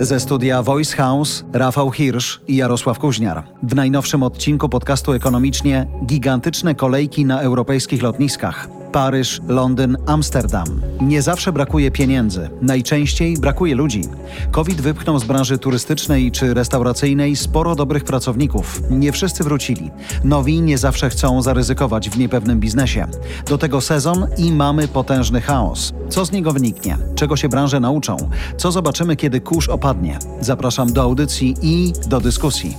Ze studia Voice House Rafał Hirsch i Jarosław Kuźniar. W najnowszym odcinku podcastu ekonomicznie gigantyczne kolejki na europejskich lotniskach. Paryż, Londyn, Amsterdam. Nie zawsze brakuje pieniędzy, najczęściej brakuje ludzi. COVID wypchnął z branży turystycznej czy restauracyjnej sporo dobrych pracowników. Nie wszyscy wrócili. Nowi nie zawsze chcą zaryzykować w niepewnym biznesie. Do tego sezon i mamy potężny chaos. Co z niego wyniknie? Czego się branże nauczą? Co zobaczymy, kiedy kurz opadnie? Zapraszam do audycji i do dyskusji.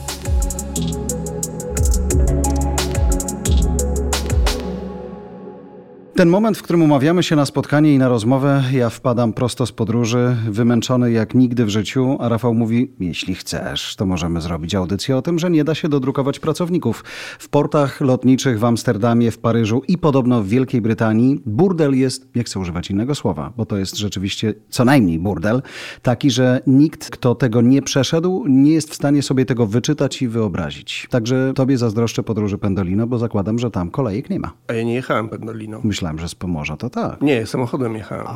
Ten moment, w którym umawiamy się na spotkanie i na rozmowę, ja wpadam prosto z podróży, wymęczony jak nigdy w życiu, a Rafał mówi: Jeśli chcesz, to możemy zrobić audycję o tym, że nie da się dodrukować pracowników. W portach lotniczych w Amsterdamie, w Paryżu i podobno w Wielkiej Brytanii burdel jest, nie chcę używać innego słowa, bo to jest rzeczywiście co najmniej burdel, taki, że nikt, kto tego nie przeszedł, nie jest w stanie sobie tego wyczytać i wyobrazić. Także tobie zazdroszczę podróży Pendolino, bo zakładam, że tam kolejek nie ma. A ja nie jechałem Pendolino. Myślałem, że z Pomorza to tak. Nie, samochodem jechałem.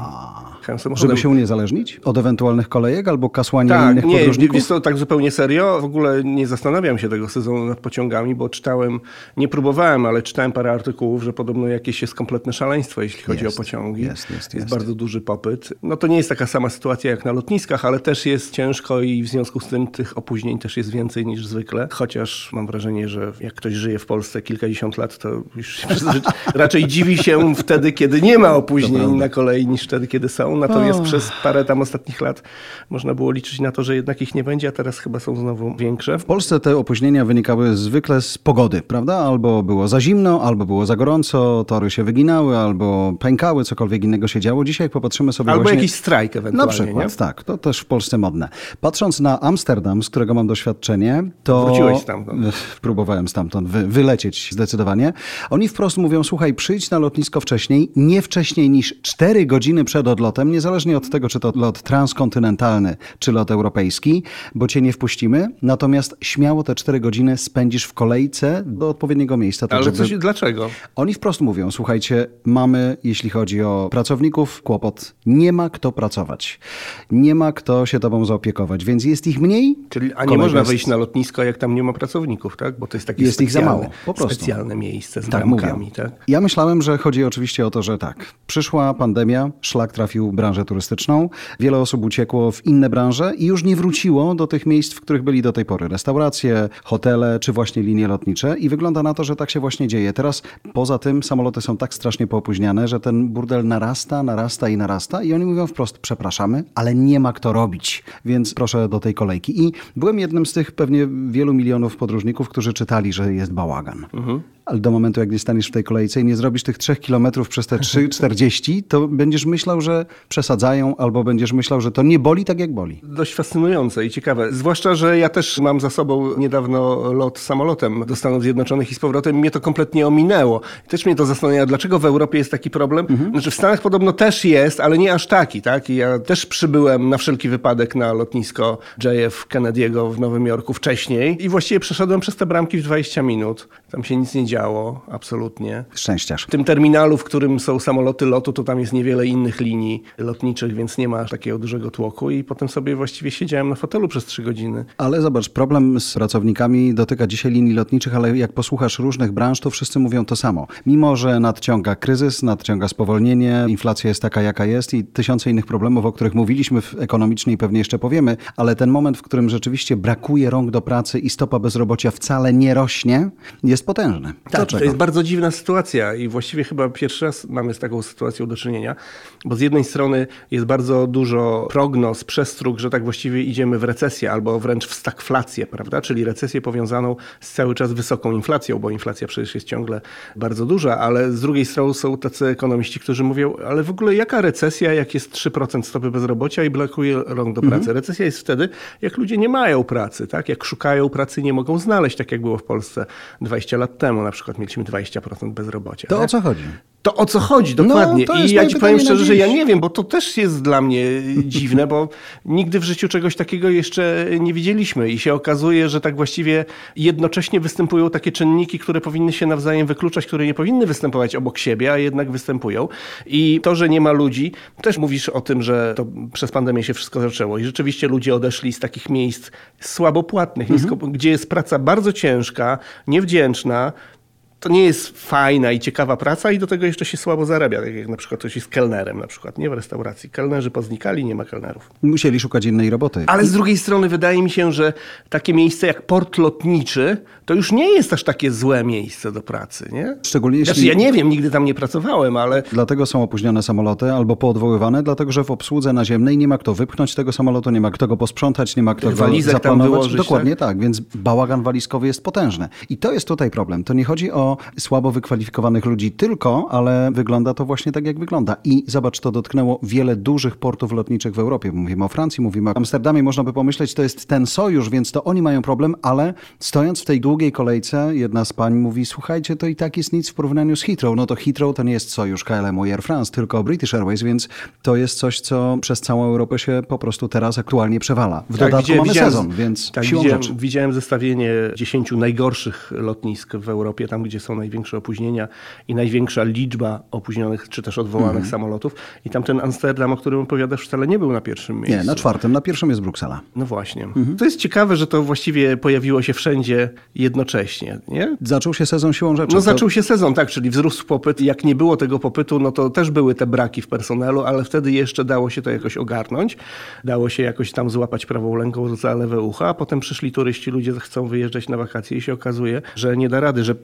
jechałem samochodem. Żeby się uniezależnić od ewentualnych kolejek albo kasłania tak, innych nie, podróżników? Wiesz to tak zupełnie serio. W ogóle nie zastanawiam się tego sezonu nad pociągami, bo czytałem, nie próbowałem, ale czytałem parę artykułów, że podobno jakieś jest kompletne szaleństwo, jeśli chodzi Jest, o pociągi. jest, jest, jest. bardzo duży popyt. No to nie jest taka sama sytuacja jak na lotniskach, ale też jest ciężko i w związku z tym tych opóźnień też jest więcej niż zwykle. Chociaż mam wrażenie, że jak ktoś żyje w Polsce kilkadziesiąt lat, to już raczej dziwi się wtedy, kiedy nie ma opóźnień na kolei niż wtedy, kiedy są. Natomiast O. przez parę tam ostatnich lat można było liczyć na to, że jednak ich nie będzie, a teraz chyba są znowu większe. W Polsce te opóźnienia wynikały zwykle z pogody, prawda? Albo było za zimno, albo było za gorąco, tory się wyginały, albo pękały, cokolwiek innego się działo. Dzisiaj jak popatrzymy sobie Albo właśnie... jakiś strajk Na ewentualnie, przykład, nie? tak. To też w Polsce modne. Patrząc na Amsterdam, z którego mam doświadczenie, to... Wróciłeś stamtąd. Próbowałem stamtąd wy, wylecieć zdecydowanie. Oni wprost mówią, słuchaj, przyjdź na lotnisko wcześniej, nie wcześniej niż 4 godziny przed odlotem, niezależnie od tego, czy to lot transkontynentalny, czy lot europejski, bo cię nie wpuścimy. Natomiast śmiało te 4 godziny spędzisz w kolejce do odpowiedniego miejsca. Tak Ale żeby... coś, dlaczego? Oni wprost mówią, słuchajcie, mamy, jeśli chodzi o pracowników, kłopot. Nie ma kto pracować. Nie ma kto się tobą zaopiekować, więc jest ich mniej. Czyli, a nie można jest- wyjść na lotnisko, jak tam nie ma pracowników, tak? Bo to jest takie Jest ich za mało, po prostu. specjalne miejsce z Tak, bramkami, tak? Ja myślałem, że chodzi oczywiście o to, że tak, przyszła pandemia, szlak trafił branżę turystyczną, wiele osób uciekło w inne branże i już nie wróciło do tych miejsc, w których byli do tej pory. Restauracje, hotele czy właśnie linie lotnicze i wygląda na to, że tak się właśnie dzieje. Teraz poza tym samoloty są tak strasznie poopóźniane, że ten burdel narasta, narasta i narasta i oni mówią wprost, przepraszamy, ale nie ma kto robić, więc proszę do tej kolejki. I byłem jednym z tych pewnie wielu milionów podróżników, którzy czytali, że jest bałagan. Ale do momentu, jak nie staniesz w tej kolejce i nie zrobisz tych 3 kilometrów przez te 3,40, to będziesz myślał, że przesadzają, albo będziesz myślał, że to nie boli tak, jak boli. Dość fascynujące i ciekawe. Zwłaszcza, że ja też mam za sobą niedawno lot samolotem do Stanów Zjednoczonych i z powrotem mnie to kompletnie ominęło. Też mnie to zastanawia, dlaczego w Europie jest taki problem. Znaczy w Stanach podobno też jest, ale nie aż taki, tak? I ja też przybyłem na wszelki wypadek na lotnisko JF Kennedy'ego w Nowym Jorku wcześniej i właściwie przeszedłem przez te bramki w 20 minut. Tam się nic nie działo, absolutnie. Szczęściarz. W tym terminalu, w którym są samoloty lotu, to tam jest niewiele innych linii lotniczych, więc nie ma takiego dużego tłoku i potem sobie właściwie siedziałem na fotelu przez trzy godziny. Ale zobacz, problem z pracownikami dotyka dzisiaj linii lotniczych, ale jak posłuchasz różnych branż, to wszyscy mówią to samo. Mimo, że nadciąga kryzys, nadciąga spowolnienie, inflacja jest taka, jaka jest i tysiące innych problemów, o których mówiliśmy w ekonomicznie i pewnie jeszcze powiemy, ale ten moment, w którym rzeczywiście brakuje rąk do pracy i stopa bezrobocia wcale nie rośnie, jest potężny. Tak, to jest bardzo dziwna sytuacja i właściwie chyba pierwszy raz mamy z taką sytuacją do czynienia, bo z jednej strony jest bardzo dużo prognoz, przestróg, że tak właściwie idziemy w recesję albo wręcz w stagflację, prawda? Czyli recesję powiązaną z cały czas wysoką inflacją, bo inflacja przecież jest ciągle bardzo duża, ale z drugiej strony są tacy ekonomiści, którzy mówią, ale w ogóle jaka recesja, jak jest 3% stopy bezrobocia i brakuje rąk do pracy? Recesja jest wtedy, jak ludzie nie mają pracy, tak? Jak szukają pracy, nie mogą znaleźć, tak jak było w Polsce 20 lat temu, na przykład mieliśmy 20% bezrobocia. To tak? o co chodzi? To o co chodzi dokładnie? No, I ja ci powiem szczerze, że ja nie wiem, bo to też jest dla mnie dziwne, bo nigdy w życiu czegoś takiego jeszcze nie widzieliśmy i się okazuje, że tak właściwie jednocześnie występują takie czynniki, które powinny się nawzajem wykluczać, które nie powinny występować obok siebie, a jednak występują. I to, że nie ma ludzi, też mówisz o tym, że to przez pandemię się wszystko zaczęło i rzeczywiście ludzie odeszli z takich miejsc słabo płatnych, nisko, gdzie jest praca bardzo ciężka, niewdzięczna, to nie jest fajna i ciekawa praca i do tego jeszcze się słabo zarabia, tak jak na przykład ktoś jest kelnerem na przykład, nie w restauracji. Kelnerzy poznikali, nie ma kelnerów. Musieli szukać innej roboty. Ale z drugiej strony wydaje mi się, że takie miejsce jak port lotniczy to już nie jest aż takie złe miejsce do pracy, nie? Szczególnie Znaczy, jeśli... ja nie wiem, nigdy tam nie pracowałem, ale Dlatego są opóźnione samoloty albo poodwoływane, dlatego że w obsłudze naziemnej nie ma kto wypchnąć tego samolotu, nie ma kto go posprzątać, nie ma kto go Walizek zaplanować. wyłożyć, Dokładnie tak? więc bałagan walizkowy jest potężny. I to jest tutaj problem. To nie chodzi o słabo wykwalifikowanych ludzi tylko, ale wygląda to właśnie tak, jak wygląda. I zobacz, to dotknęło wiele dużych portów lotniczych w Europie. Mówimy o Francji, mówimy o Amsterdamie, można by pomyśleć, to jest ten sojusz, więc to oni mają problem, ale stojąc w tej długiej kolejce, jedna z pań mówi, słuchajcie, to i tak jest nic w porównaniu z Heathrow. No to Heathrow to nie jest sojusz KLM i Air France, tylko British Airways, więc to jest coś, co przez całą Europę się po prostu teraz aktualnie przewala. W dodatku widziałem- mamy sezon, więc tak, siłą widziałem, rzeczy. widziałem zestawienie 10 najgorszych lotnisk w Europie, tam gdzie są największe opóźnienia i największa liczba opóźnionych czy też odwołanych Mhm. samolotów. I tamten Amsterdam, o którym opowiadasz, wcale nie był na pierwszym miejscu. Nie, na czwartym, na pierwszym jest Bruksela. No właśnie. Mhm. To jest ciekawe, że to właściwie pojawiło się wszędzie jednocześnie, nie? Zaczął się sezon siłą rzeczy. No To- zaczął się sezon, tak, czyli wzrósł popyt. Jak nie było tego popytu, no to też były te braki w personelu, ale wtedy jeszcze dało się to jakoś ogarnąć. Dało się jakoś tam złapać prawą ręką za lewe ucho, a potem przyszli turyści, ludzie chcą wyjeżdżać na wakacje i się okazuje, że nie da rady, że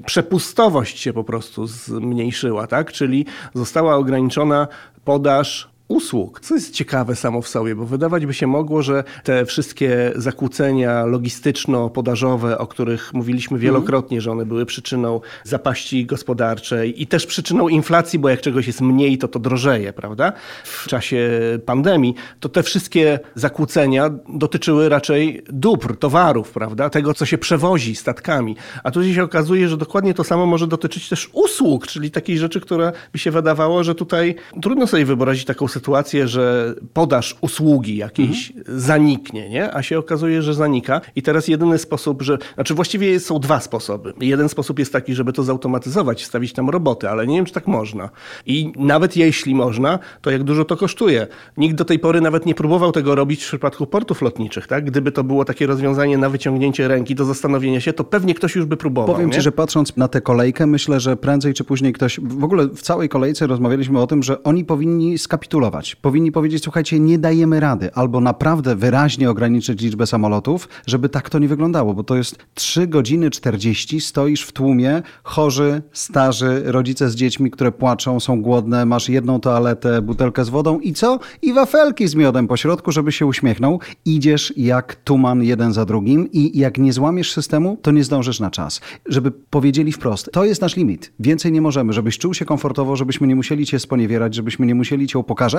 przepustowość się po prostu zmniejszyła, tak? Czyli została ograniczona podaż usług, co jest ciekawe samo w sobie, bo wydawać by się mogło, że te wszystkie zakłócenia logistyczno-podażowe, o których mówiliśmy wielokrotnie, że one były przyczyną zapaści gospodarczej i też przyczyną inflacji, bo jak czegoś jest mniej, to to drożeje, prawda? W czasie pandemii, to te wszystkie zakłócenia dotyczyły raczej dóbr, towarów, prawda? Tego, co się przewozi statkami. A tu się okazuje, że dokładnie to samo może dotyczyć też usług, czyli takiej rzeczy, która by się wydawało, że tutaj trudno sobie wyobrazić taką sytuację, że podaż usługi jakiejś zaniknie, nie? A się okazuje, że zanika. I teraz jedyny sposób, że. Znaczy właściwie są dwa sposoby. Jeden sposób jest taki, żeby to zautomatyzować, wstawić tam roboty, ale nie wiem, czy tak można. I nawet jeśli można, to jak dużo to kosztuje. Nikt do tej pory nawet nie próbował tego robić w przypadku portów lotniczych, tak? Gdyby to było takie rozwiązanie na wyciągnięcie ręki do zastanowienia się, to pewnie ktoś już by próbował. Powiem nie? ci, że patrząc na tę kolejkę, myślę, że prędzej czy później ktoś. W ogóle w całej kolejce rozmawialiśmy o tym, że oni powinni skapitulować. Powinni powiedzieć, słuchajcie, nie dajemy rady, albo naprawdę wyraźnie ograniczyć liczbę samolotów, żeby tak to nie wyglądało, bo to jest 3 godziny 40, stoisz w tłumie, chorzy, starzy, rodzice z dziećmi, które płaczą, są głodne, masz jedną toaletę, butelkę z wodą i co? I wafelki z miodem po środku, żeby się uśmiechnął. Idziesz jak tuman jeden za drugim i jak nie złamiesz systemu, to nie zdążysz na czas. Żeby powiedzieli wprost, to jest nasz limit. Więcej nie możemy, żebyś czuł się komfortowo, żebyśmy nie musieli cię sponiewierać, żebyśmy nie musieli cię upokarzać.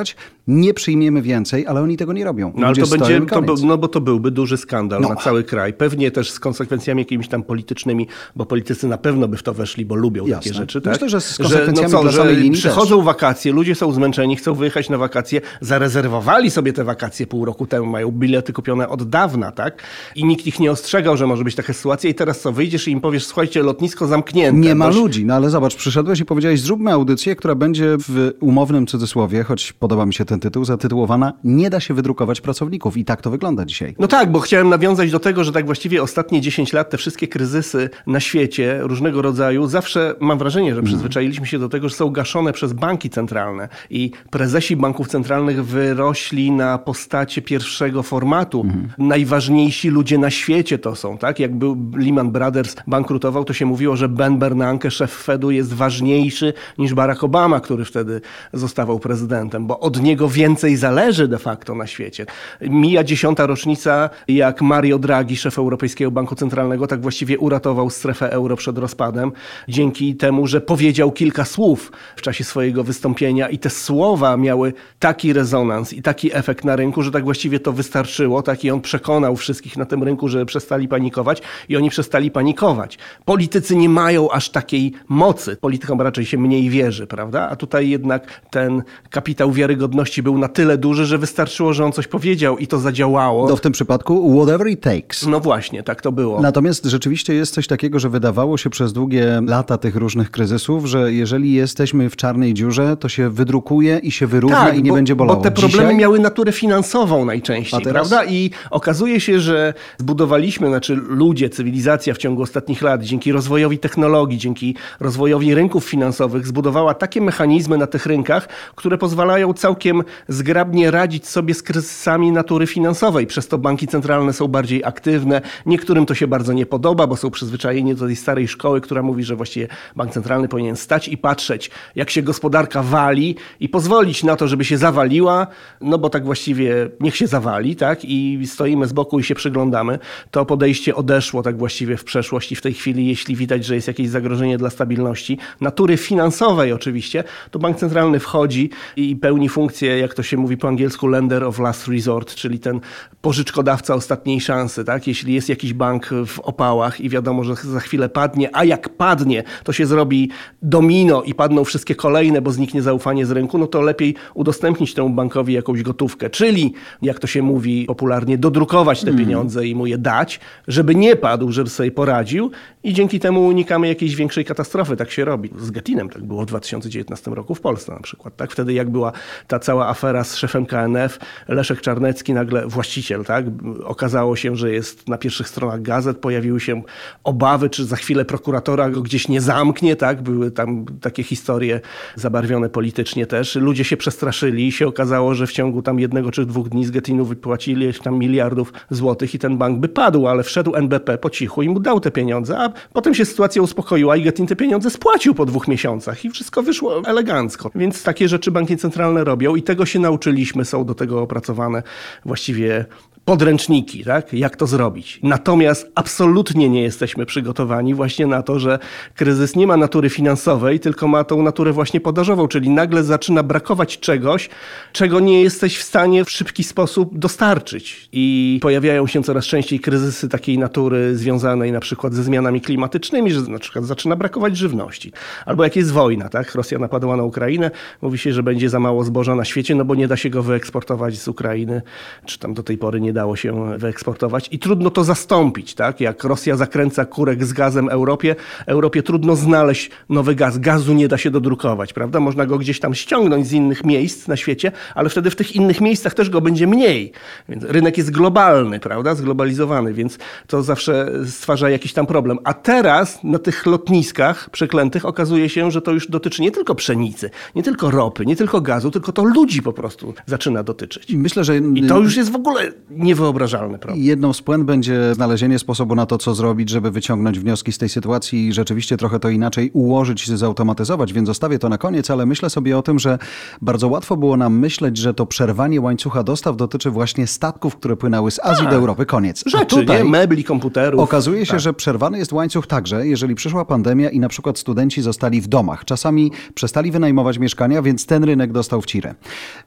Nie przyjmiemy więcej, ale oni tego nie robią. No ale to będzie, to, no bo to byłby duży skandal No. na cały kraj. Pewnie też z konsekwencjami jakimiś tam politycznymi, bo politycy na pewno by w to weszli, bo lubią takie Jasne. rzeczy. Tak? Myślę, że z konsekwencjami że, no co, dla że przychodzą wakacje, ludzie są zmęczeni, chcą wyjechać na wakacje, zarezerwowali sobie te wakacje pół roku temu, mają bilety kupione od dawna, tak? I nikt ich nie ostrzegał, że może być taka sytuacja i teraz co, wyjdziesz i im powiesz, słuchajcie, lotnisko zamknięte. Nie ma boś- ludzi, no ale zobacz, przyszedłeś i powiedziałeś, zróbmy audycję, która będzie w umownym cudzysłowie, choć podoba mi się ten tytuł, zatytułowana Nie da się wydrukować pracowników. I tak to wygląda dzisiaj. No tak, bo chciałem nawiązać do tego, że tak właściwie ostatnie 10 lat te wszystkie kryzysy na świecie różnego rodzaju, zawsze mam wrażenie, że przyzwyczailiśmy się do tego, że są gaszone przez banki centralne i prezesi banków centralnych wyrośli na postacie pierwszego formatu. Najważniejsi ludzie na świecie to są, tak? Jak był Lehman Brothers bankrutował, to się mówiło, że Ben Bernanke, szef Fedu jest ważniejszy niż Barack Obama, który wtedy zostawał prezydentem, bo od niego więcej zależy de facto na świecie. Mija dziesiąta rocznica, jak Mario Draghi, szef Europejskiego Banku Centralnego, tak właściwie uratował strefę euro przed rozpadem, dzięki temu, że powiedział kilka słów w czasie swojego wystąpienia i te słowa miały taki rezonans i taki efekt na rynku, że tak właściwie to wystarczyło, tak i on przekonał wszystkich na tym rynku, że przestali panikować i oni przestali panikować. Politycy nie mają aż takiej mocy. Politykom raczej się mniej wierzy, prawda? A tutaj jednak ten kapitał wiarygodności był na tyle duży, że wystarczyło, że on coś powiedział i to zadziałało. No w tym przypadku whatever it takes. No właśnie, tak to było. Natomiast rzeczywiście jest coś takiego, że wydawało się przez długie lata tych różnych kryzysów, że jeżeli jesteśmy w czarnej dziurze, to się wydrukuje i się wyrówna tak, i nie bo, będzie bolało. Bo te problemy Dzisiaj... miały naturę finansową najczęściej, teraz? prawda? I okazuje się, że zbudowaliśmy, znaczy ludzie, cywilizacja w ciągu ostatnich lat, dzięki rozwojowi technologii, dzięki rozwojowi rynków finansowych, zbudowała takie mechanizmy na tych rynkach, które pozwalają całkiem zgrabnie radzić sobie z kryzysami natury finansowej. Przez to banki centralne są bardziej aktywne. Niektórym to się bardzo nie podoba, bo są przyzwyczajeni do tej starej szkoły, która mówi, że właściwie bank centralny powinien stać i patrzeć, jak się gospodarka wali i pozwolić na to, żeby się zawaliła, no bo tak właściwie niech się zawali, tak? I stoimy z boku i się przyglądamy. To podejście odeszło tak właściwie w przeszłość i w tej chwili, jeśli widać, że jest jakieś zagrożenie dla stabilności, natury finansowej oczywiście, to bank centralny wchodzi i pełni funkcję, jak to się mówi po angielsku, lender of last resort, czyli ten pożyczkodawca ostatniej szansy, tak? Jeśli jest jakiś bank w opałach i wiadomo, że za chwilę padnie, a jak padnie, to się zrobi domino i padną wszystkie kolejne, bo zniknie zaufanie z rynku, no to lepiej udostępnić temu bankowi jakąś gotówkę, czyli jak to się mówi popularnie, dodrukować te pieniądze i mu je dać, żeby nie padł, żeby sobie poradził i dzięki temu unikamy jakiejś większej katastrofy. Tak się robi. Z Getinem tak było w 2019 roku w Polsce na przykład. Tak? Wtedy jak była ta cała afera z szefem KNF, Leszek Czarnecki, nagle właściciel, tak? okazało się, że jest na pierwszych stronach gazet, pojawiły się obawy, czy za chwilę prokuratora go gdzieś nie zamknie, tak? były tam takie historie zabarwione politycznie też. Ludzie się przestraszyli i się okazało, że w ciągu tam jednego czy dwóch dni z Getinu wypłacili tam miliardów złotych i ten bank by padł, ale wszedł NBP po cichu i mu dał te pieniądze, a potem się sytuacja uspokoiła i Getin te pieniądze spłacił po dwóch miesiącach i wszystko wyszło elegancko. Więc takie rzeczy banki centralne robią i tego się nauczyliśmy, są do tego opracowane właściwie podręczniki, tak? jak to zrobić. Natomiast absolutnie nie jesteśmy przygotowani właśnie na to, że kryzys nie ma natury finansowej, tylko ma tą naturę właśnie podażową, czyli nagle zaczyna brakować czegoś, czego nie jesteś w stanie w szybki sposób dostarczyć. I pojawiają się coraz częściej kryzysy takiej natury związanej na przykład ze zmianami klimatycznymi, że na przykład zaczyna brakować żywności. Albo jak jest wojna, tak? Rosja napadła na Ukrainę, mówi się, że będzie za mało zboża na świecie, no bo nie da się go wyeksportować z Ukrainy, czy tam do tej pory nie dało się wyeksportować i trudno to zastąpić, tak? Jak Rosja zakręca kurek z gazem Europie, Europie trudno znaleźć nowy gaz. Gazu nie da się dodrukować, prawda? Można go gdzieś tam ściągnąć z innych miejsc na świecie, ale wtedy w tych innych miejscach też go będzie mniej. Więc rynek jest globalny, prawda? Zglobalizowany, więc to zawsze stwarza jakiś tam problem. A teraz na tych lotniskach przeklętych okazuje się, że to już dotyczy nie tylko pszenicy, nie tylko ropy, nie tylko gazu, tylko to ludzi po prostu zaczyna dotyczyć. Myślę, że I to już jest w ogóle niewyobrażalny problem. Jedną z puent będzie znalezienie sposobu na to, co zrobić, żeby wyciągnąć wnioski z tej sytuacji i rzeczywiście trochę to inaczej ułożyć, zautomatyzować, więc zostawię to na koniec, ale myślę sobie o tym, że bardzo łatwo było nam myśleć, że to przerwanie łańcucha dostaw dotyczy właśnie statków, które płynęły z Azji Tak. do Europy. Koniec. A Rzeczy, tutaj nie? Mebli, komputerów. Okazuje się, Tak. że przerwany jest łańcuch także, jeżeli przyszła pandemia i na przykład studenci zostali w domach. Czasami przestali wynajmować mieszkania, więc ten rynek dostał w cirę.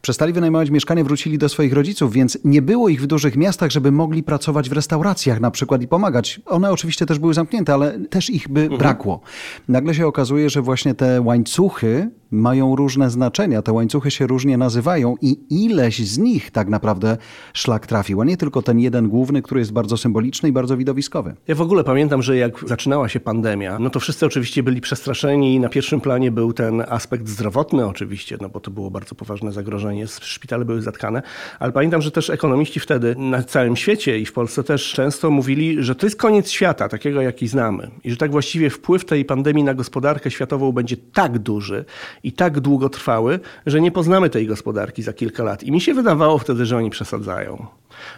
Przestali wynajmować mieszkania, wrócili do swoich rodziców, więc nie było ich w dużych miastach, żeby mogli pracować w restauracjach na przykład i pomagać. One oczywiście też były zamknięte, ale też ich by brakło. Nagle się okazuje, że właśnie te łańcuchy mają różne znaczenia, te łańcuchy się różnie nazywają i ileś z nich tak naprawdę szlak trafił, a nie tylko ten jeden główny, który jest bardzo symboliczny i bardzo widowiskowy. Ja w ogóle pamiętam, że jak zaczynała się pandemia, no to wszyscy oczywiście byli przestraszeni i na pierwszym planie był ten aspekt zdrowotny oczywiście, no bo to było bardzo poważne zagrożenie, szpitale były zatkane, ale pamiętam, że też ekonomiści wtedy na całym świecie i w Polsce też często mówili, że to jest koniec świata, takiego jaki znamy i że tak właściwie wpływ tej pandemii na gospodarkę światową będzie tak duży i tak długotrwały, że nie poznamy tej gospodarki za kilka lat. I mi się wydawało wtedy, że oni przesadzają.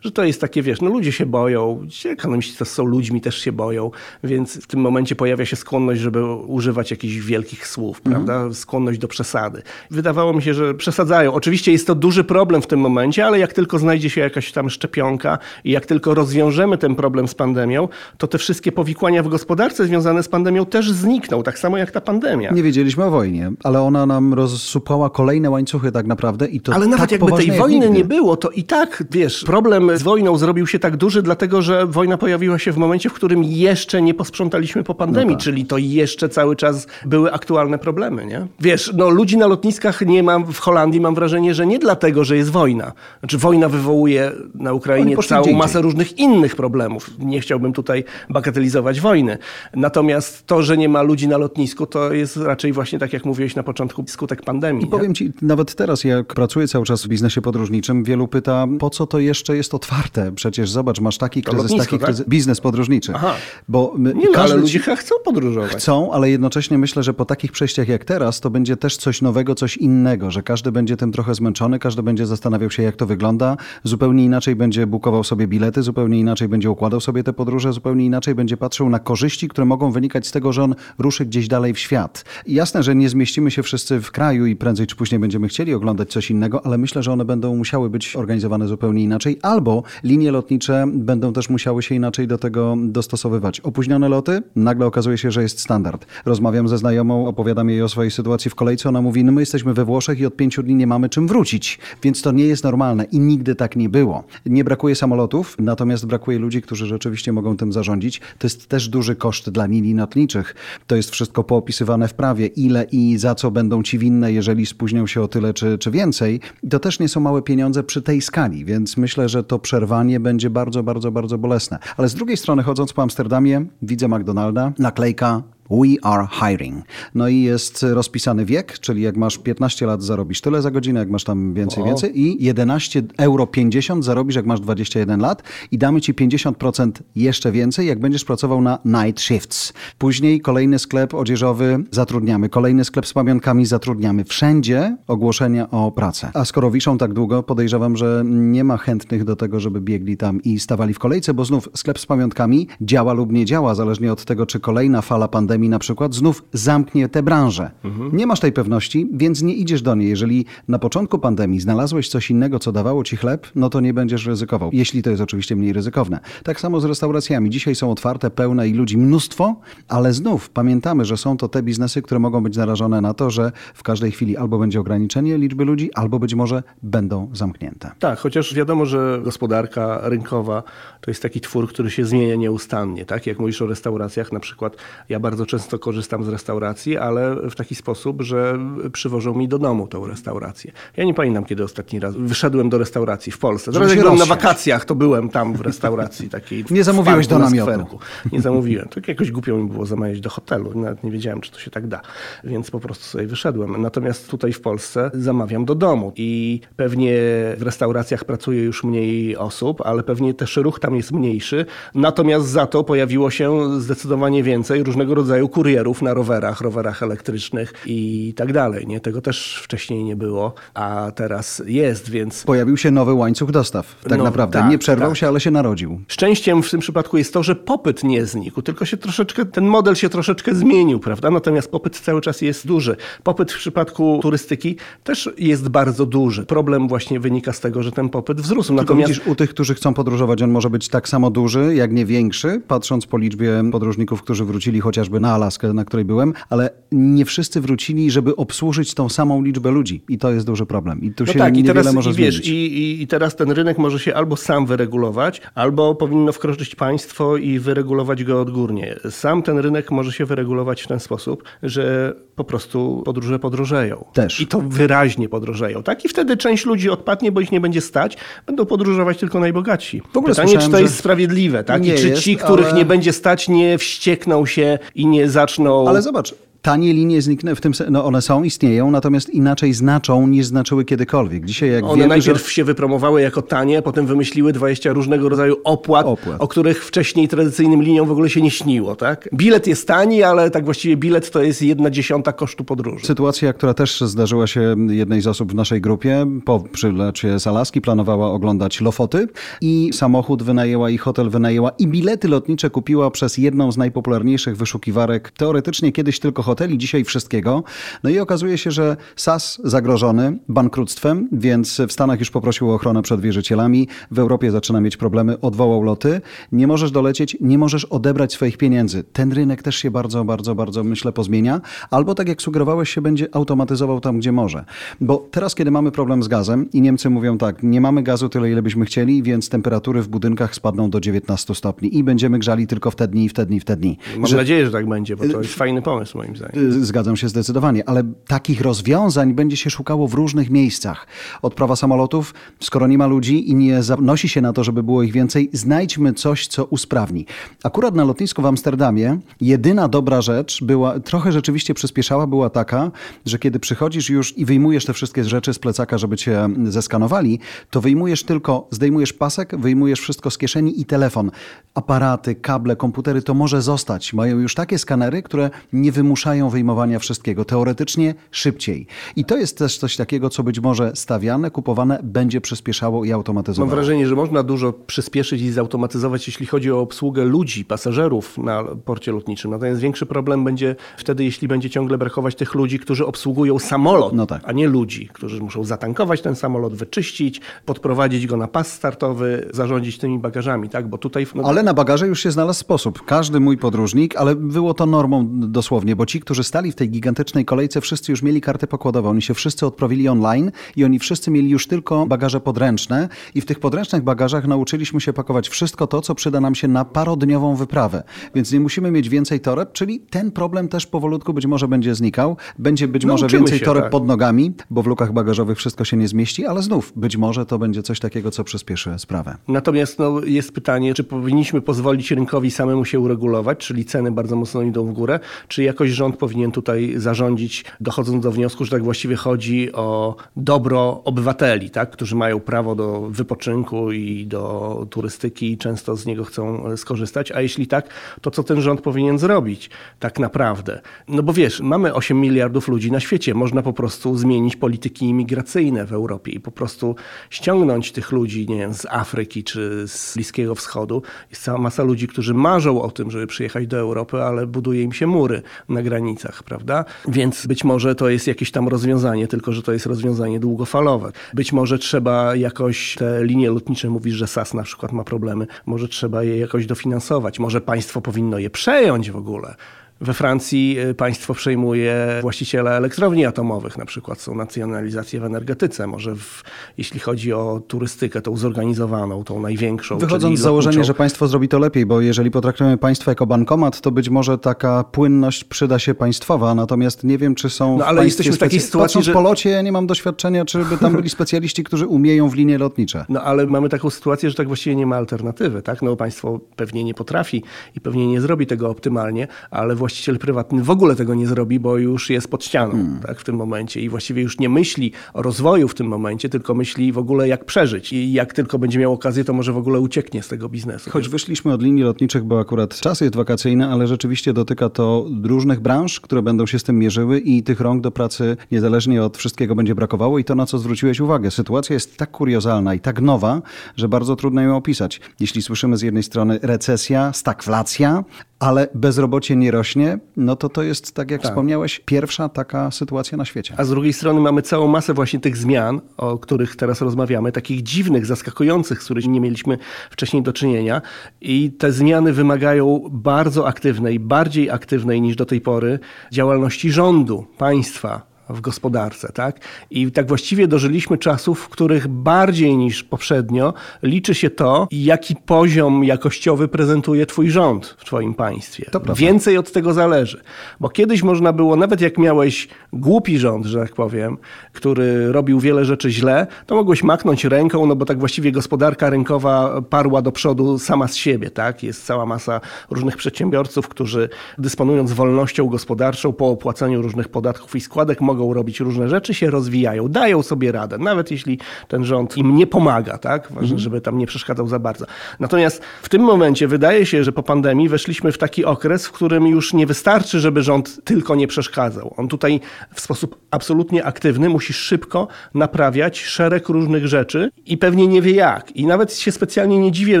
Że to jest takie, wiesz, no ludzie się boją, ekonomiści to są ludźmi, też się boją, więc w tym momencie pojawia się skłonność, żeby używać jakichś wielkich słów, mhm. prawda? Skłonność do przesady. Wydawało mi się, że przesadzają. Oczywiście jest to duży problem w tym momencie, ale jak tylko znajdzie się jakaś tam szczepionka i jak tylko rozwiążemy ten problem z pandemią, to te wszystkie powikłania w gospodarce związane z pandemią też znikną, tak samo jak ta pandemia. Nie wiedzieliśmy o wojnie, ale ona nam rozsupała kolejne łańcuchy tak naprawdę i to Ale nawet tak jakby tej wojny nie było, to i tak, wiesz, problem z wojną zrobił się tak duży, dlatego że wojna pojawiła się w momencie, w którym jeszcze nie posprzątaliśmy po pandemii, no tak. czyli to jeszcze cały czas były aktualne problemy, nie? Wiesz, no ludzi na lotniskach nie mam w Holandii, mam wrażenie, że nie dlatego, że jest wojna. Znaczy wojna wywołuje na Ukrainie całą masę różnych innych problemów. Nie chciałbym tutaj bagatelizować wojny. Natomiast to, że nie ma ludzi na lotnisku, to jest raczej właśnie tak, jak mówiłeś na początku, skutek pandemii. I powiem ci, nawet teraz, jak pracuję cały czas w biznesie podróżniczym, wielu pyta, po co to jeszcze jest otwarte? Przecież zobacz, masz taki kryzys, lotnisko, taki tak? kryzys, biznes podróżniczy. Aha. Bo nie, no, ale ludzie chcą podróżować. Chcą, ale jednocześnie myślę, że po takich przejściach jak teraz, to będzie też coś nowego, coś innego, że każdy będzie tym trochę zmęczony, każdy będzie zastanawiał się, jak to wygląda, zupełnie inaczej będzie bukował sobie bilety, zupełnie inaczej będzie układał sobie te podróże, zupełnie inaczej będzie patrzył na korzyści, które mogą wynikać z tego, że on ruszy gdzieś dalej w świat. I jasne, że nie zmieścimy się wszyscy w kraju i prędzej czy później będziemy chcieli oglądać coś innego, ale myślę, że one będą musiały być organizowane zupełnie inaczej, albo linie lotnicze będą też musiały się inaczej do tego dostosowywać. Opóźnione loty, nagle okazuje się, że jest standard. Rozmawiam ze znajomą, opowiadam jej o swojej sytuacji w kolejce, ona mówi, no my jesteśmy we Włoszech i od pięciu dni nie mamy czym wrócić, więc to nie jest normalne i nigdy tak nie było. Nie brakuje samolotów, natomiast brakuje ludzi, którzy rzeczywiście mogą tym zarządzić. To jest też duży koszt dla linii lotniczych. To jest wszystko poopisywane w prawie, ile i za co będą ci winne, jeżeli spóźnią się o tyle czy, czy więcej. To też nie są małe pieniądze przy tej skali, więc myślę, że to przerwanie będzie bardzo, bardzo, bardzo bolesne. Ale z drugiej strony, chodząc po Amsterdamie, widzę McDonalda, naklejka We are hiring. No i jest rozpisany wiek, czyli jak masz 15 lat, zarobisz tyle za godzinę, jak masz tam więcej, o. więcej i 11 euro 50 zarobisz, jak masz 21 lat i damy ci 50% jeszcze więcej, jak będziesz pracował na night shifts. Później kolejny sklep odzieżowy zatrudniamy, kolejny sklep z pamiątkami zatrudniamy. Wszędzie ogłoszenia o pracę. A skoro wiszą tak długo, podejrzewam, że nie ma chętnych do tego, żeby biegli tam i stawali w kolejce, bo znów sklep z pamiątkami działa lub nie działa, zależnie od tego, czy kolejna fala pandemii pandemii na przykład znów zamknie tę branżę. Mhm. Nie masz tej pewności, więc nie idziesz do niej. Jeżeli na początku pandemii znalazłeś coś innego, co dawało ci chleb, no to nie będziesz ryzykował. Jeśli to jest oczywiście mniej ryzykowne. Tak samo z restauracjami. Dzisiaj są otwarte, pełne i ludzi mnóstwo, ale znów pamiętamy, że są to te biznesy, które mogą być narażone na to, że w każdej chwili albo będzie ograniczenie liczby ludzi, albo być może będą zamknięte. Tak, chociaż wiadomo, że gospodarka rynkowa to jest taki twór, który się zmienia nieustannie. Tak? Jak mówisz o restauracjach, na przykład ja bardzo często korzystam z restauracji, ale w taki sposób, że przywożą mi do domu tą restaurację. Ja nie pamiętam, kiedy ostatni raz wyszedłem do restauracji w Polsce. Teraz jak byłem na wakacjach, to byłem tam w restauracji takiej. nie zamówiłeś do namiotu. Nie zamówiłem. To jakoś głupio mi było zamawiać do hotelu. Nawet nie wiedziałem, czy to się tak da. Więc po prostu sobie wyszedłem. Natomiast tutaj w Polsce zamawiam do domu i pewnie w restauracjach pracuje już mniej osób, ale pewnie też ruch tam jest mniejszy. Natomiast za to pojawiło się zdecydowanie więcej różnego rodzaju rodzaju kurierów na rowerach, rowerach elektrycznych i tak dalej. Nie? Tego też wcześniej nie było, a teraz jest, więc... Pojawił się nowy łańcuch dostaw, tak no, naprawdę. Tak, nie przerwał tak. się, ale się narodził. Szczęściem w tym przypadku jest to, że popyt nie znikł, tylko się troszeczkę, ten model się troszeczkę zmienił, prawda? Natomiast popyt cały czas jest duży. Popyt w przypadku turystyki też jest bardzo duży. Problem właśnie wynika z tego, że ten popyt wzrósł. Tylko Natomiast widzisz, u tych, którzy chcą podróżować, on może być tak samo duży, jak nie większy, patrząc po liczbie podróżników, którzy wrócili chociażby na Alaskę, na której byłem, ale nie wszyscy wrócili, żeby obsłużyć tą samą liczbę ludzi. I to jest duży problem. I tu no się tak, niewiele i teraz, może i wiesz, i, I teraz ten rynek może się albo sam wyregulować, albo powinno wkroczyć państwo i wyregulować go odgórnie. Sam ten rynek może się wyregulować w ten sposób, że po prostu podróże podrożeją. Też. I to wyraźnie podrożeją. Tak? I wtedy część ludzi odpadnie, bo ich nie będzie stać. Będą podróżować tylko najbogatsi. W ogóle Pytanie, czy to jest sprawiedliwe, tak? I czy jest, ci, których ale... nie będzie stać, nie wściekną się i nie zaczną. Ale zobacz, Tanie linie zniknęły, w tym, no one są, istnieją, natomiast inaczej znaczą niż znaczyły kiedykolwiek. Dzisiaj jak one wiemy, najpierw że... się wypromowały jako tanie, potem wymyśliły 20 różnego rodzaju opłat, Opłat. o których wcześniej tradycyjnym liniom w ogóle się nie śniło. Tak? Bilet jest tani, ale tak właściwie bilet to jest jedna dziesiąta kosztu podróży. Sytuacja, która też zdarzyła się jednej z osób w naszej grupie, po przylecie z Alaski planowała oglądać Lofoty i samochód wynajęła i hotel wynajęła i bilety lotnicze kupiła przez jedną z najpopularniejszych wyszukiwarek, teoretycznie kiedyś tylko hoteli, dzisiaj wszystkiego. No i okazuje się, że SAS zagrożony bankructwem, więc w Stanach już poprosił o ochronę przed wierzycielami, w Europie zaczyna mieć problemy, odwołał loty, nie możesz dolecieć, nie możesz odebrać swoich pieniędzy. Ten rynek też się bardzo, bardzo, bardzo myślę pozmienia, albo tak jak sugerowałeś się będzie automatyzował tam, gdzie może. Bo teraz, kiedy mamy problem z gazem i Niemcy mówią tak, nie mamy gazu tyle, ile byśmy chcieli, więc temperatury w budynkach spadną do 19 stopni i będziemy grzali tylko w te dni, w te dni, w te dni. Mam nadzieję, że tak będzie, bo to jest fajny pomysł moim zdaniem. Y, Zgadzam się zdecydowanie, ale takich rozwiązań będzie się szukało w różnych miejscach. Odprawa samolotów, skoro nie ma ludzi i nie zanosi się na to, żeby było ich więcej, znajdźmy coś, co usprawni. Akurat na lotnisku w Amsterdamie jedyna dobra rzecz była, trochę rzeczywiście przyspieszała, była taka, że kiedy przychodzisz już i wyjmujesz te wszystkie rzeczy z plecaka, żeby cię zeskanowali, to wyjmujesz tylko, zdejmujesz pasek, wyjmujesz wszystko z kieszeni i telefon. Aparaty, kable, komputery, to może zostać. Mają już takie skanery, które nie wymuszają wyjmowania wszystkiego. Teoretycznie szybciej. I to jest też coś takiego, co być może stawiane, kupowane, będzie przyspieszało i Mam automatyzowało. wrażenie, że można dużo przyspieszyć i zautomatyzować, jeśli chodzi o obsługę ludzi, pasażerów na porcie lotniczym. Natomiast większy problem będzie wtedy, jeśli będzie ciągle brakować tych ludzi, którzy obsługują samolot, No tak. a nie ludzi, którzy muszą zatankować ten samolot, wyczyścić, podprowadzić go na pas startowy, zarządzić tymi bagażami, tak? Bo tutaj no, Ale na bagaże już się znalazł sposób. Każdy mój podróżnik, ale było to normą dosłownie, bo ci, którzy stali w tej gigantycznej kolejce, wszyscy już mieli karty pokładowe. Oni się wszyscy odprawili online i oni wszyscy mieli już tylko bagaże podręczne i w tych podręcznych bagażach nauczyliśmy się pakować wszystko to, co przyda nam się na parodniową wyprawę. Więc nie musimy mieć więcej toreb, czyli ten problem też powolutku być może będzie znikał. Będzie być może więcej się, toreb tak. pod nogami, bo w lukach bagażowych wszystko się nie zmieści, ale znów być może to będzie coś takiego, co przyspieszy sprawę. Natomiast no, jest pytanie, czy powinniśmy pozwolić rynkowi samemu się uregulować, czyli ceny bardzo mocno idą w górę, czy jakoś rząd powinien tutaj zarządzić, dochodząc do wniosku, że tak właściwie chodzi o dobro obywateli, tak, którzy mają prawo do wypoczynku i do turystyki i często z niego chcą skorzystać, a jeśli tak, to co ten rząd powinien zrobić tak naprawdę? No bo wiesz, mamy 8 miliardów ludzi na świecie, można po prostu zmienić polityki imigracyjne w Europie i po prostu ściągnąć tych ludzi, nie wiem, z Afryki czy z Bliskiego Wschodu. Jest cała masa ludzi, którzy marzą o tym, żeby przyjechać do Europy, ale buduje im się mury na granicach, prawda? Więc być może to jest jakieś tam rozwiązanie, tylko że to jest rozwiązanie długofalowe. Być może trzeba jakoś te linie lotnicze, mówisz, że SAS na przykład ma problemy, może trzeba je jakoś dofinansować, może państwo powinno je przejąć w ogóle. We Francji y, państwo przejmuje właściciele elektrowni atomowych, na przykład są nacjonalizacje w energetyce. Może w, jeśli chodzi o turystykę, tą zorganizowaną, tą największą. Wychodząc z założenia, że państwo zrobi to lepiej, bo jeżeli potraktujemy państwo jako bankomat, to być może taka płynność przyda się państwowa, natomiast nie wiem, czy są No, ale jesteśmy w takiej sytuacji, Patrząc że- po locie, ja nie mam doświadczenia, czy by tam byli specjaliści, którzy umieją w linie lotnicze. No ale mamy taką sytuację, że tak właściwie nie ma alternatywy, tak? No państwo pewnie nie potrafi i pewnie nie zrobi tego optymalnie, ale właściciel prywatny w ogóle tego nie zrobi, bo już jest pod ścianą, Hmm. tak? W tym momencie i właściwie już nie myśli o rozwoju w tym momencie, tylko myśli w ogóle jak przeżyć i jak tylko będzie miał okazję, to może w ogóle ucieknie z tego biznesu. Choć wyszliśmy od linii lotniczych, bo akurat czas jest wakacyjny, ale rzeczywiście dotyka to różnych branż, które będą się z tym mierzyły i tych rąk do pracy niezależnie od wszystkiego będzie brakowało i to, na co zwróciłeś uwagę. Sytuacja jest tak kuriozalna i tak nowa, że bardzo trudno ją opisać. Jeśli słyszymy z jednej strony recesja, stagflacja, ale bezrobocie nie rośnie, no to to jest, tak jak wspomniałeś, pierwsza taka sytuacja na świecie. A z drugiej strony mamy całą masę właśnie tych zmian, o których teraz rozmawiamy, takich dziwnych, zaskakujących, z którymi nie mieliśmy wcześniej do czynienia. I te zmiany wymagają bardzo aktywnej, bardziej aktywnej niż do tej pory działalności rządu, państwa. W gospodarce. Tak? I tak właściwie dożyliśmy czasów, w których bardziej niż poprzednio liczy się to, jaki poziom jakościowy prezentuje twój rząd w twoim państwie. To prawda. Więcej od tego zależy. Bo kiedyś można było, nawet jak miałeś głupi rząd, że tak powiem, który robił wiele rzeczy źle, to mogłeś machnąć ręką, no bo tak właściwie gospodarka rynkowa parła do przodu sama z siebie. Tak? Jest cała masa różnych przedsiębiorców, którzy dysponując wolnością gospodarczą po opłacaniu różnych podatków i składek mogą robić różne rzeczy, się rozwijają, dają sobie radę, nawet jeśli ten rząd im nie pomaga. Tak? Ważne, żeby tam nie przeszkadzał za bardzo. Natomiast w tym momencie wydaje się, że po pandemii weszliśmy w taki okres, w którym już nie wystarczy, żeby rząd tylko nie przeszkadzał. On tutaj w sposób absolutnie aktywny musi szybko naprawiać szereg różnych rzeczy i pewnie nie wie jak. I nawet się specjalnie nie dziwię,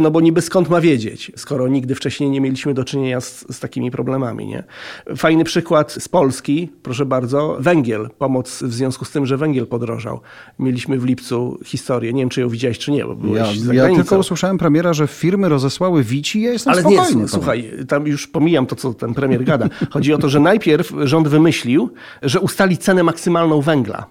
no bo niby skąd ma wiedzieć, skoro nigdy wcześniej nie mieliśmy do czynienia z, z takimi problemami. Nie? Fajny przykład z Polski, proszę bardzo, węgiel, pomoc w związku z tym, że węgiel podrożał. Mieliśmy w lipcu historię, nie wiem czy ją widziałeś czy nie, bo byłeś Ja, za ja granicą. tylko usłyszałem premiera, że firmy rozesłały wici, ja jestem Ale spokojny. nie, słuchaj, tam już pomijam to, co ten premier gada. Chodzi o to, że najpierw rząd wymyślił, że ustali cenę maksymalną węgla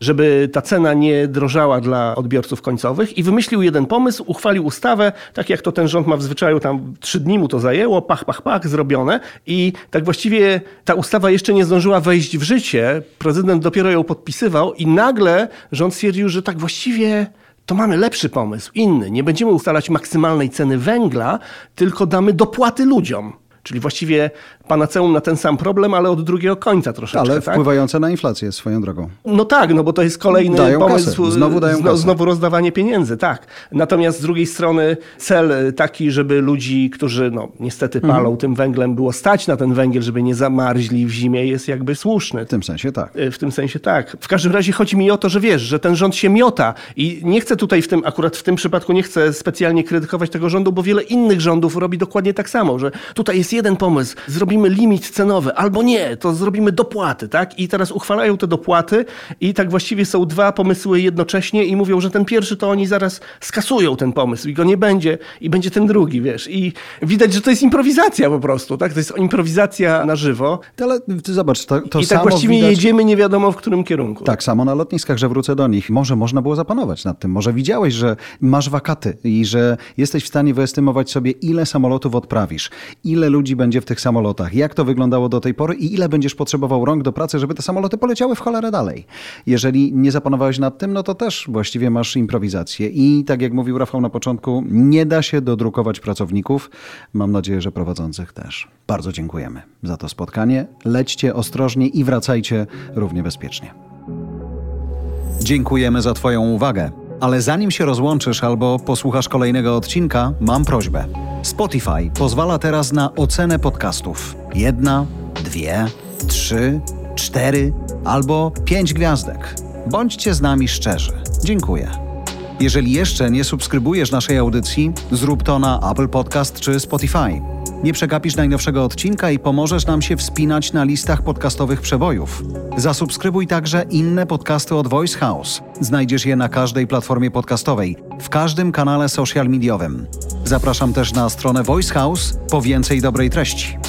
żeby ta cena nie drożała dla odbiorców końcowych i wymyślił jeden pomysł, uchwalił ustawę, tak jak to ten rząd ma w zwyczaju, tam trzy dni mu to zajęło, pach, pach, pach, zrobione i tak właściwie ta ustawa jeszcze nie zdążyła wejść w życie, prezydent dopiero ją podpisywał i nagle rząd stwierdził, że tak właściwie to mamy lepszy pomysł, inny. Nie będziemy ustalać maksymalnej ceny węgla, tylko damy dopłaty ludziom. Czyli właściwie panaceum na ten sam problem, ale od drugiego końca troszeczkę. Ale tak? wpływające na inflację swoją drogą. No tak, no bo to jest kolejny Dają pomysł. kasę. Znowu dają kasę. Znowu rozdawanie pieniędzy, tak. Natomiast z drugiej strony cel taki, żeby ludzi, którzy no, niestety Mhm. palą tym węglem, było stać na ten węgiel, żeby nie zamarzli w zimie, jest jakby słuszny. W tym sensie tak. W tym sensie tak. W każdym razie chodzi mi o to, że wiesz, że ten rząd się miota i nie chcę tutaj w tym, akurat w tym przypadku nie chcę specjalnie krytykować tego rządu, bo wiele innych rządów robi dokładnie tak samo, że tutaj jest jeden pomysł, zrobimy limit cenowy, albo nie, to zrobimy dopłaty, tak? I teraz uchwalają te dopłaty i tak właściwie są dwa pomysły jednocześnie i mówią, że ten pierwszy to oni zaraz skasują ten pomysł i go nie będzie i będzie ten drugi, wiesz. I widać, że to jest improwizacja po prostu, tak? To jest improwizacja na żywo Ale ty zobacz, to, to i tak właściwie widać... jedziemy nie wiadomo w którym kierunku. Tak samo na lotniskach, że wrócę do nich. Może można było zapanować nad tym. Może widziałeś, że masz wakaty i że jesteś w stanie wyestymować sobie, ile samolotów odprawisz, ile ludzi będzie w tych samolotach, jak to wyglądało do tej pory i ile będziesz potrzebował rąk do pracy, żeby te samoloty poleciały w cholerę dalej. Jeżeli nie zapanowałeś nad tym, no to też właściwie masz improwizację. I tak jak mówił Rafał na początku, nie da się dodrukować pracowników. Mam nadzieję, że prowadzących też. Bardzo dziękujemy za to spotkanie. Lećcie ostrożnie i wracajcie równie bezpiecznie. Dziękujemy za Twoją uwagę. Ale zanim się rozłączysz albo posłuchasz kolejnego odcinka, mam prośbę. Spotify pozwala teraz na ocenę podcastów. Jedna, dwie, trzy, cztery albo pięć gwiazdek. Bądźcie z nami szczerzy. Dziękuję. Jeżeli jeszcze nie subskrybujesz naszej audycji, zrób to na Apple Podcast czy Spotify. Nie przegapisz najnowszego odcinka i pomożesz nam się wspinać na listach podcastowych przebojów. Zasubskrybuj także inne podcasty od Voice House. Znajdziesz je na każdej platformie podcastowej, w każdym kanale social mediowym. Zapraszam też na stronę Voice House po więcej dobrej treści.